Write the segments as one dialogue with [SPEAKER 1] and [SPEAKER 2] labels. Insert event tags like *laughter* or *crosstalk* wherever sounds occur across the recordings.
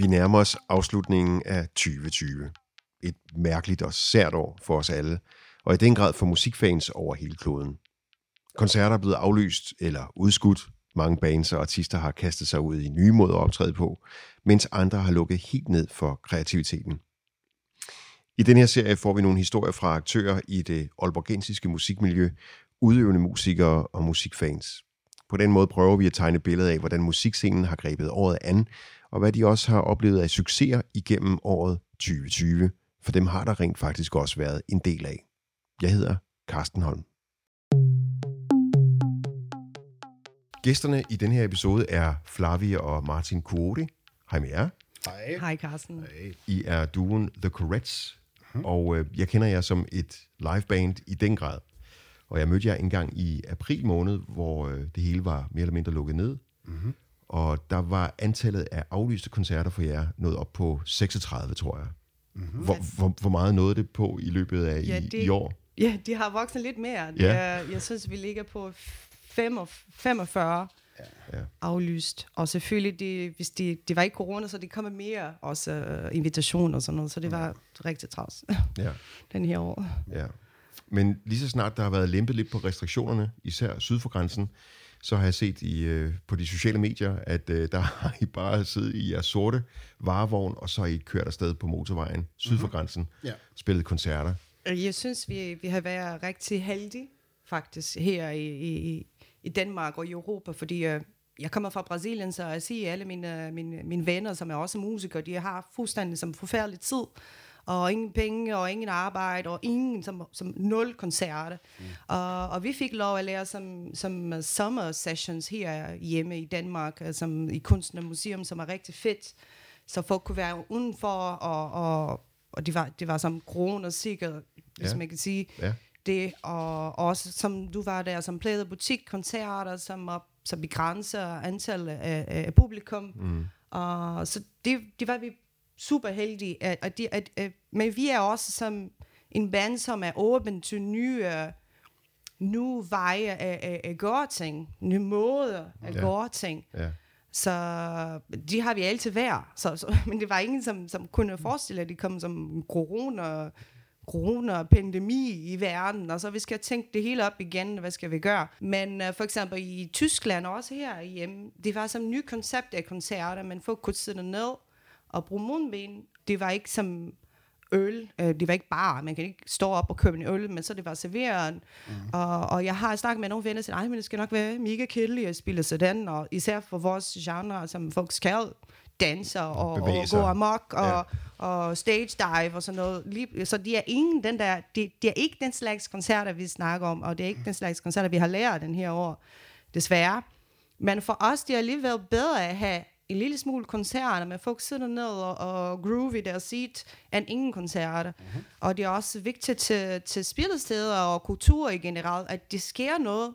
[SPEAKER 1] Vi nærmer os afslutningen af 2020. Et mærkeligt og sært år for os alle, og i den grad for musikfans over hele kloden. Koncerter er blevet aflyst eller udskudt. Mange bands og artister har kastet sig ud i nye måder at optræde på, mens andre har lukket helt ned for kreativiteten. I den her serie får vi nogle historier fra aktører i det olborgensiske musikmiljø, udøvende musikere og musikfans. På den måde prøver vi at tegne billedet af, hvordan musikscenen har grebet året an, og hvad de også har oplevet af succeser igennem året 2020. For dem har der rent faktisk også været en del af. Jeg hedder Carsten Holm. Gæsterne i den her episode er Flavia og Martin Kuote. Hej med jer.
[SPEAKER 2] Hej.
[SPEAKER 3] Hej Carsten.
[SPEAKER 1] I er duen The Corettes, og øh, jeg kender jer som et liveband i den grad. Og jeg mødte jer engang i april måned, hvor øh, det hele var mere eller mindre lukket ned. Mm-hmm. Og der var antallet af aflyste koncerter for jer nået op på 36, tror jeg. Mm-hmm. Hvor, hvor, hvor meget nåede det på i løbet af
[SPEAKER 3] Ja,
[SPEAKER 1] i,
[SPEAKER 3] det-
[SPEAKER 1] i år?
[SPEAKER 3] Ja, de har vokset lidt mere. Det
[SPEAKER 1] Ja.
[SPEAKER 3] er, jeg synes, vi ligger på fem og- 45
[SPEAKER 1] Ja.
[SPEAKER 3] aflyst. Og selvfølgelig, det, hvis det, det var ikke corona, så det kommer mere også uh, invitationer og sådan noget. Så det var rigtig travlt
[SPEAKER 1] Ja, *laughs*
[SPEAKER 3] den her år.
[SPEAKER 1] ja. Men lige så snart der har været lempet lidt på restriktionerne, især syd for grænsen, så har jeg set i, øh, på de sociale medier, at øh, der *laughs* har I bare siddet i jeres sorte varevogn, og så har I kørt afsted på motorvejen syd for grænsen,
[SPEAKER 2] Ja.
[SPEAKER 1] spillet koncerter.
[SPEAKER 3] Jeg synes, vi, vi har været rigtig heldige faktisk her i, i, i Danmark og i Europa, fordi øh, jeg kommer fra Brasilien, så jeg siger alle mine, mine, mine venner, som er også musikere, de har fuldstændig som forfærdelig tid, og ingen penge, og ingen arbejde, og ingen, som, som nul koncerter. Mm. Og, og vi fik lov at lære som, som uh, summer sessions her hjemme i Danmark, uh, som i Kunsten og Museum, som er rigtig fedt, så folk kunne være udenfor, og, og, og det, var, det var som corona sikkert, hvis
[SPEAKER 1] Ja.
[SPEAKER 3] man kan sige
[SPEAKER 1] Ja.
[SPEAKER 3] det, og og også som du var der, som plejede butikkoncerter, som, op, som begrænser antal af, af publikum. Mm. Og så det, det var vi super heldige. At, at, de, at, at, men vi er også som en band, som er åben til nye, nye veje af, af, af gøre ting, nye måder at
[SPEAKER 1] Ja.
[SPEAKER 3] gøre ting.
[SPEAKER 1] Ja.
[SPEAKER 3] Så de har vi altid været. Så, så, *laughs* men det var ingen, som, som kunne forestille, at de kom som corona, corona-pandemi i verden, og så vi skal tænke det hele op igen, hvad skal vi gøre? Men uh, for eksempel i Tyskland, og også her hjemme, det var som ny koncept af koncerter, men folk kunne sidde ned og bruge mundbind. Det var ikke som øl. Øh, det var ikke bare, man kan ikke stå op og købe en øl, men så det var serveret. Mm. Og, og jeg har snakket med nogle venner, og sagt, "Ej, men det skal nok være mega kedeligt at spille sådan, og især for vores genre, som folk skal danse og, og gå amok og,
[SPEAKER 1] Ja.
[SPEAKER 3] og stage dive og sådan noget. Lige, så det er ingen den der, det, det er ikke den slags koncerter, vi snakker om, og det er ikke den slags koncerter, vi har lært den her år, desværre. Men for os, det er alligevel bedre at have en lille smule koncerter, men folk sidder ned og, og groove i deres seat, end ingen koncerter. Mm-hmm. Og det er også vigtigt til, til spillesteder og kultur i generelt, at det sker noget.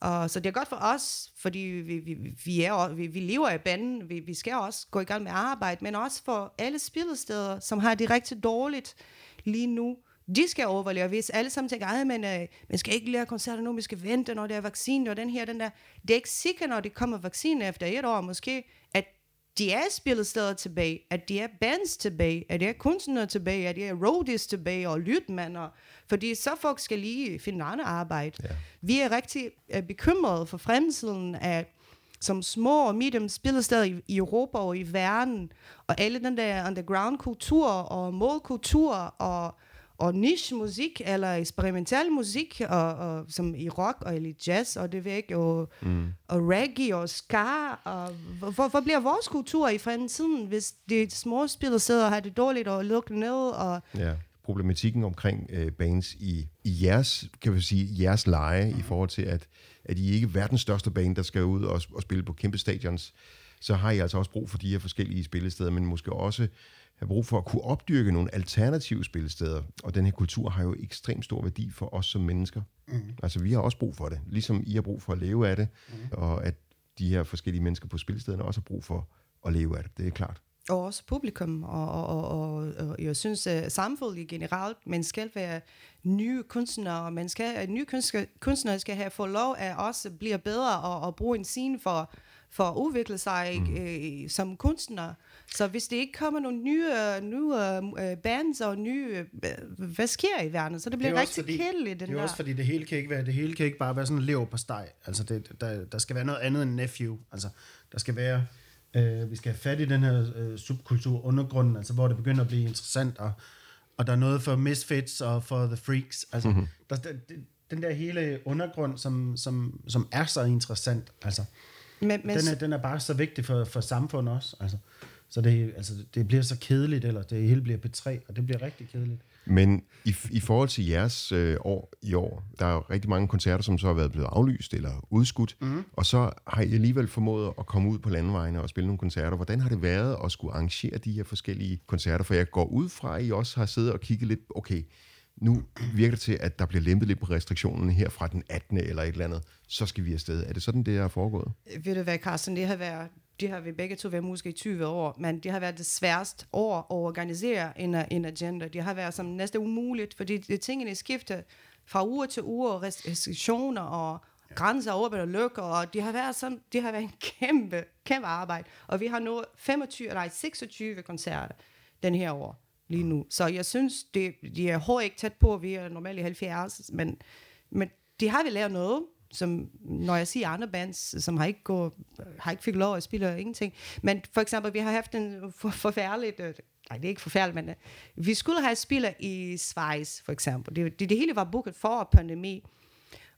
[SPEAKER 3] Og, så det er godt for os, fordi vi, vi, vi, er, vi, vi lever i banden, vi, vi skal også gå i gang med arbejde, men også for alle spillesteder, som har det rigtig dårligt lige nu, de skal overleve. Hvis alle sammen tænker, at men, øh, man skal ikke lære koncerter nu, vi skal vente, når der er vaccine, og den her, den der. Det er ikke sikkert, når det kommer vaccine efter et år, måske, at de er spillesteder tilbage, at de er bands tilbage, at de er kunstnere tilbage, at de er roadies tilbage og lydmænder, fordi så folk skal lige finde andet arbejde.
[SPEAKER 1] Ja.
[SPEAKER 3] Vi er rigtig uh, bekymrede for fremtiden af som små og medium spillesteder i, i Europa og i verden, og alle den der underground kultur og målkultur og og niche musik, eller eksperimentel musik, og, og, som i rock og i jazz, og det ikke, og, mm. og reggae og ska, og hvor, hvor, bliver vores kultur i fremtiden, hvis de små spillere sidder og har det dårligt og lukker ned, og
[SPEAKER 1] Ja. Problematikken omkring øh, bands i, i jeres, kan vi sige, jeres leje, i forhold til, at, at I ikke er verdens største band, der skal ud og, og spille på kæmpe stadions, så har I altså også brug for de her forskellige spillesteder, men måske også have brug for at kunne opdyrke nogle alternative spillesteder. Og den her kultur har jo ekstremt stor værdi for os som mennesker. Mm. Altså, vi har også brug for det, ligesom I har brug for at leve af det, mm. og at de her forskellige mennesker på spillestederne også har brug for at leve af det. Det er klart.
[SPEAKER 3] Og også publikum, og, og, og, og, og jeg synes, at samfundet generelt, man skal være nye kunstnere, og man skal, at nye kunstnere, kunstnere skal have få lov at også blive bedre og, og bruge en scene for, for at udvikle sig mm. øh, som kunstner. Så hvis det ikke kommer nogle nye, nye øh, bands og nye, øh, hvad sker i verden, så det bliver
[SPEAKER 2] Det
[SPEAKER 3] rigtig
[SPEAKER 2] fordi-
[SPEAKER 3] kedeligt, den
[SPEAKER 2] Det er
[SPEAKER 3] der.
[SPEAKER 2] også fordi, det hele kan ikke være, det hele kan ikke bare være sådan en lever på steg. Altså, det, der, der skal være noget andet end nephew. Altså, der skal være, øh, vi skal have fat i den her øh, subkultur, undergrunden, altså, hvor det begynder at blive interessant, og, og der er noget for misfits og for the freaks. Altså, mm-hmm. der, den der hele undergrund, som, som, som er så interessant, altså,
[SPEAKER 3] men, men,
[SPEAKER 2] den, er, den er bare så vigtig for, for samfundet også. Altså. Så det, altså, det bliver så kedeligt, eller det hele bliver P3, og det bliver rigtig kedeligt.
[SPEAKER 1] Men i, i forhold til jeres øh, år i år, der er jo rigtig mange koncerter, som så har været blevet aflyst eller udskudt, mm. og så har I alligevel formået at komme ud på landevejene og spille nogle koncerter. Hvordan har det været at skulle arrangere de her forskellige koncerter? For jeg går ud fra, at I også har siddet og kigget lidt, okay, nu virker det til, at der bliver lempet lidt på restriktionerne her fra den 18. eller et eller andet, så skal vi afsted. Er det sådan, det er foregået?
[SPEAKER 3] ved du hvad, Carsten, det har været, det har vi begge to været måske i 20 år, men det har været det sværeste år at organisere en, en agenda. Det har været som næsten umuligt, fordi det, tingene skifter fra uge til uge, og restriktioner og grænser åbne og lukker, og det har været sådan, det har været en kæmpe, kæmpe arbejde. Og vi har nået 25, nej, 26 koncerter den her år lige nu. Så jeg synes, det, de er hårdt ikke tæt på, vi er normalt i 70, men, men det har vi lært noget, som når jeg siger andre bands, som har ikke, gå, har ikke fik lov at spille ingenting. Men for eksempel, vi har haft en for, forfærdeligt, øh, nej det er ikke forfærdeligt, men øh, vi skulle have spillet i Schweiz for eksempel. Det, det, det hele var booket for pandemi.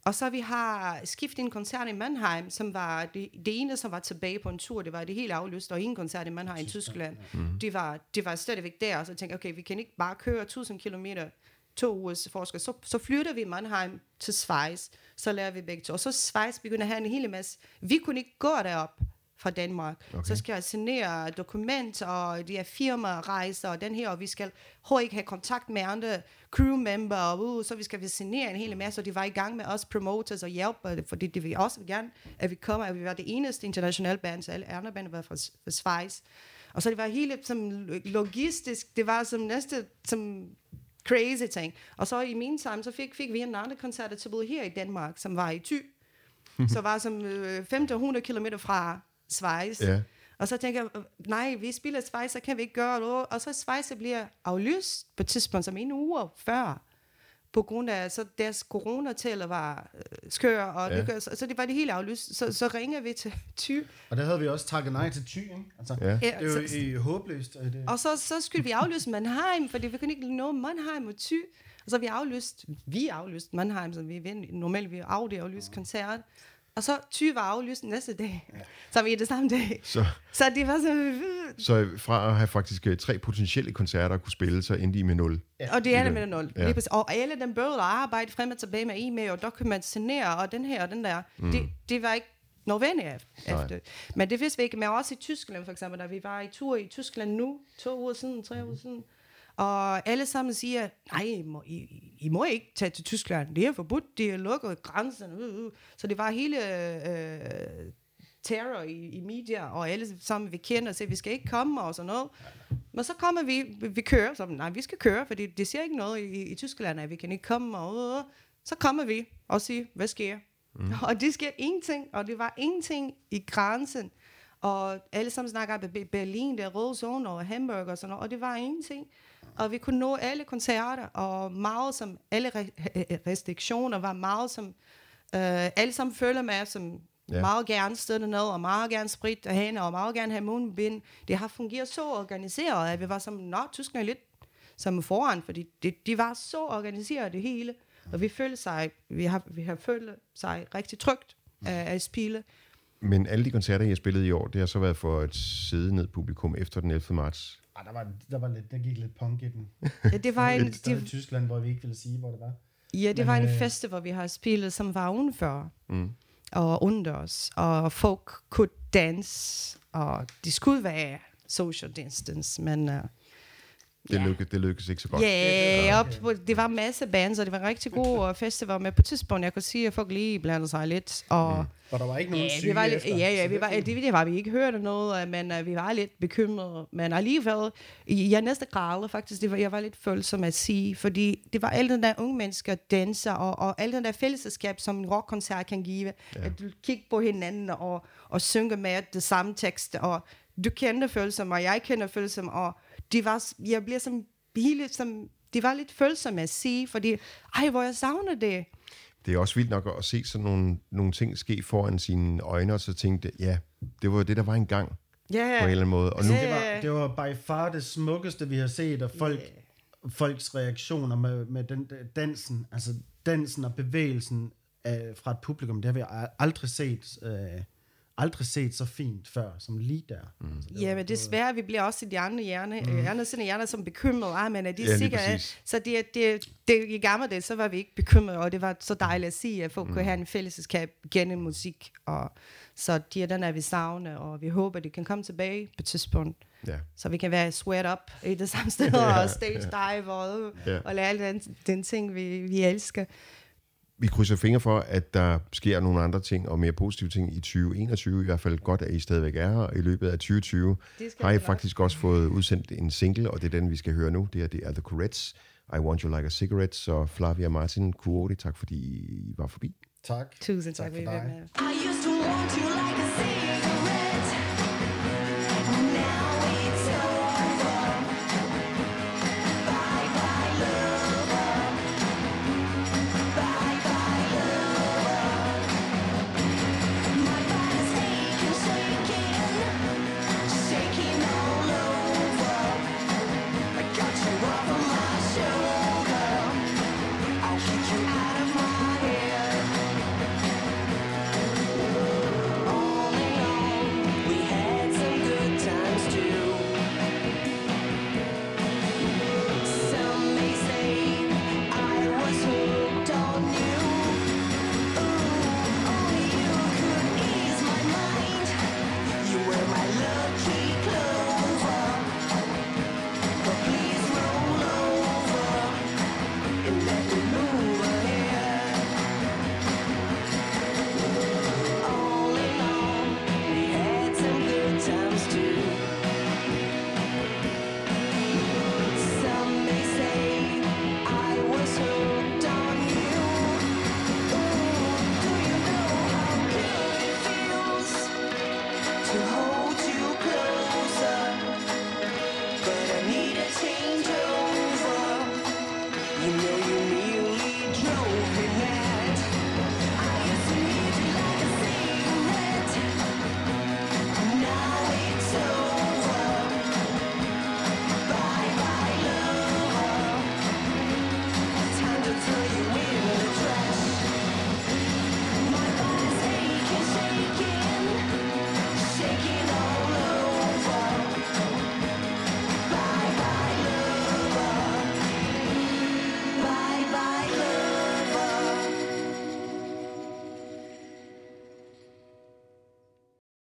[SPEAKER 3] Og så vi har skiftet en koncert i Mannheim, som var det, det ene, som var tilbage på en tur. Det var det hele aflyst, og en koncert i Mannheim i Tyskland. Mm. Det, var, det var stadigvæk der, og så tænkte jeg, okay, vi kan ikke bare køre 1000 kilometer to ugers forskel. Så, så flytter vi Mannheim til Schweiz, så lærer vi begge to. Og så Schweiz begynder at have en hel masse. Vi kunne ikke gå derop fra Danmark. Okay. Så skal jeg signere dokument, og de er firmarejser, og den her, og vi skal hurtigt ikke have kontakt med andre crewmember, og uh, så vi skal vi signere en hel masse, og de var i gang med os promoters og hjælpe, fordi det vil også gerne, at vi kommer, at vi var det eneste internationale band, så alle andre band var fra, fra Schweiz. Og så det var hele som logistisk, det var som næste, som crazy ting. Og så i meantime, så fik, fik vi en anden koncert tilbud her i Danmark, som var i Thy. så var som øh, 1500 km fra Schweiz.
[SPEAKER 1] Ja.
[SPEAKER 3] Og så tænker jeg, øh, nej, vi spiller Schweiz, så kan vi ikke gøre noget. Og så Schweiz bliver aflyst på et tidspunkt, som en uge før, på grund af, så deres coronataler var øh, skør, og
[SPEAKER 1] Ja.
[SPEAKER 3] det, så, så det var det hele aflyst. Så, så ringer vi til *laughs* Thy,
[SPEAKER 2] Og der havde vi også takket nej til Thy, ikke? Altså,
[SPEAKER 1] Ja.
[SPEAKER 2] Det er jo i, håbløst. At det,
[SPEAKER 3] og så, så skulle vi aflyse Mannheim, fordi vi kunne ikke nå Mannheim og Thy. Og så vi aflyst, vi aflyst Mannheim, så vi normalt vi aflyst koncert. Og så Thy var aflyst næste dag. Så vi er det samme dag.
[SPEAKER 1] Så,
[SPEAKER 3] Så det var så...
[SPEAKER 1] så fra at have faktisk øh, tre potentielle koncerter at kunne spille, så endte I med nul.
[SPEAKER 3] Og det er det med nul.
[SPEAKER 1] Ja.
[SPEAKER 3] Ja. Og alle den bøvler arbejde frem og tilbage med e-mail og dokumentere og den her og den der. Mm. Det, det var ikke nødvendigt ef-
[SPEAKER 1] Nej.
[SPEAKER 3] efter. Men det vidste vi ikke. Men også i Tyskland for eksempel, da vi var i tur i Tyskland nu, to uger siden, tre uger siden. Og alle sammen siger, nej, I må, I, I må ikke tage til Tyskland. Det er forbudt, det er lukket grænsen. Uh, uh. Så det var hele øh, terror i, i media, og alle sammen vi kender, siger, vi skal ikke komme og sådan noget. Men så kommer vi, vi, vi kører, så nej, vi skal køre, fordi det siger ikke noget i, i Tyskland, at vi kan ikke komme, og uh, så kommer vi og siger, hvad sker? Mm. *laughs* Og det sker ingenting, og det var ingenting i grænsen. Og alle sammen snakker om Be- Berlin, der røde zone og Hamburg og sådan noget, og det var ingenting. Og vi kunne nå alle koncerter, og meget som, alle re- restriktioner var meget som, øh, alle sammen føler med, som
[SPEAKER 1] Ja.
[SPEAKER 3] meget gerne støtte ned, og meget gerne sprit hænder, og meget gerne have mundbind. Det har fungeret så organiseret, at vi var som, nå, Tyskland er lidt som foran, fordi det, de var så organiseret det hele, og vi følte sig, vi har, vi har følt sig rigtig trygt af at spille.
[SPEAKER 1] Men alle de koncerter, I har spillet i år, det har så været for et sidde ned publikum efter den 11. marts.
[SPEAKER 2] Ah, der, var, der, var lidt, der gik lidt punk i den.
[SPEAKER 3] Ja, det var en,
[SPEAKER 2] der i
[SPEAKER 3] det,
[SPEAKER 2] Tyskland, hvor vi ikke ville sige, hvor det var.
[SPEAKER 3] ja, det
[SPEAKER 2] Men,
[SPEAKER 3] var en
[SPEAKER 2] øh,
[SPEAKER 3] fest, hvor vi har spillet, som var udenfor.
[SPEAKER 1] Mm.
[SPEAKER 3] og unders, og folk kunne danse, og det skulle være social distance, men uh,
[SPEAKER 1] Det,
[SPEAKER 3] Ja.
[SPEAKER 1] lykkes, det lykkes ikke så godt.
[SPEAKER 3] Ja, yeah, op, det var en masse bands, og det var rigtig god festival, men på et tidspunkt, jeg kunne sige, at folk lige blandede sig lidt, og
[SPEAKER 1] Mm.
[SPEAKER 2] Og der var ikke nogen
[SPEAKER 3] Ja,
[SPEAKER 2] syge
[SPEAKER 3] vi var
[SPEAKER 2] efter,
[SPEAKER 3] ja, ja, vi
[SPEAKER 2] det
[SPEAKER 3] var, det, det var vi ikke hørte noget, øh, men uh, vi var lidt bekymrede. Men alligevel, i- jeg næste grad faktisk, det var, jeg var lidt følsom at sige, fordi det var alle den der unge mennesker, danser, og, og alle den der fællesskab, som en rockkoncert kan give. Ja. At du kigger på hinanden og, og synger med det samme tekst, og du kender følsom, og jeg kender følsom, og det var, jeg bliver som hele, som, det var lidt følsom at sige, fordi, ej, hvor jeg savner det.
[SPEAKER 1] Det er også vildt nok at se sådan nogle, nogle ting ske foran sine øjne, og så tænkte, ja, det var det, der var engang
[SPEAKER 3] Ja,
[SPEAKER 1] på en eller anden måde. Og nu,
[SPEAKER 3] Ja.
[SPEAKER 2] Det var, det var by far det smukkeste, vi har set, og folk, folks reaktioner med, med den dansen, altså dansen og bevægelsen af, fra et publikum, det har vi al- aldrig set, øh, aldrig set så fint før, som lige der. Mm. Altså, det
[SPEAKER 3] Ja,
[SPEAKER 2] var-
[SPEAKER 3] men
[SPEAKER 2] det
[SPEAKER 3] desværre, vi bliver også i de andre hjerne, mm. andre sine hjerner som bekymrede. Ah, men er de
[SPEAKER 1] Ja,
[SPEAKER 3] sikre? Så det, det, det, i gamle dage, så var vi ikke bekymrede, og det var så dejligt at sige, at folk mm. kunne have en fællesskab gennem musik. Og, så de, den er vi savne, og vi håber, de kan komme tilbage på et tidspunkt.
[SPEAKER 1] ja.
[SPEAKER 3] Så vi kan være sweat up i det samme *laughs* sted,
[SPEAKER 1] Ja,
[SPEAKER 3] og stage dive, og,
[SPEAKER 1] Ja.
[SPEAKER 3] og lave alle den, den ting, vi, vi elsker
[SPEAKER 1] vi krydser fingre for, at der sker nogle andre ting og mere positive ting i 2021. I hvert fald godt, at I stadigvæk er her. I løbet af 2020 har I faktisk også fået udsendt en single, og det er den, vi skal høre nu. Det er, det er The Corettes. I Want You Like a Cigarette. Så Flavia Martin Kuroti, tak fordi I var forbi.
[SPEAKER 2] Tak.
[SPEAKER 3] Tusind tak,
[SPEAKER 2] tak for dig.
[SPEAKER 4] I used to want you like a cigarette. Now it's over.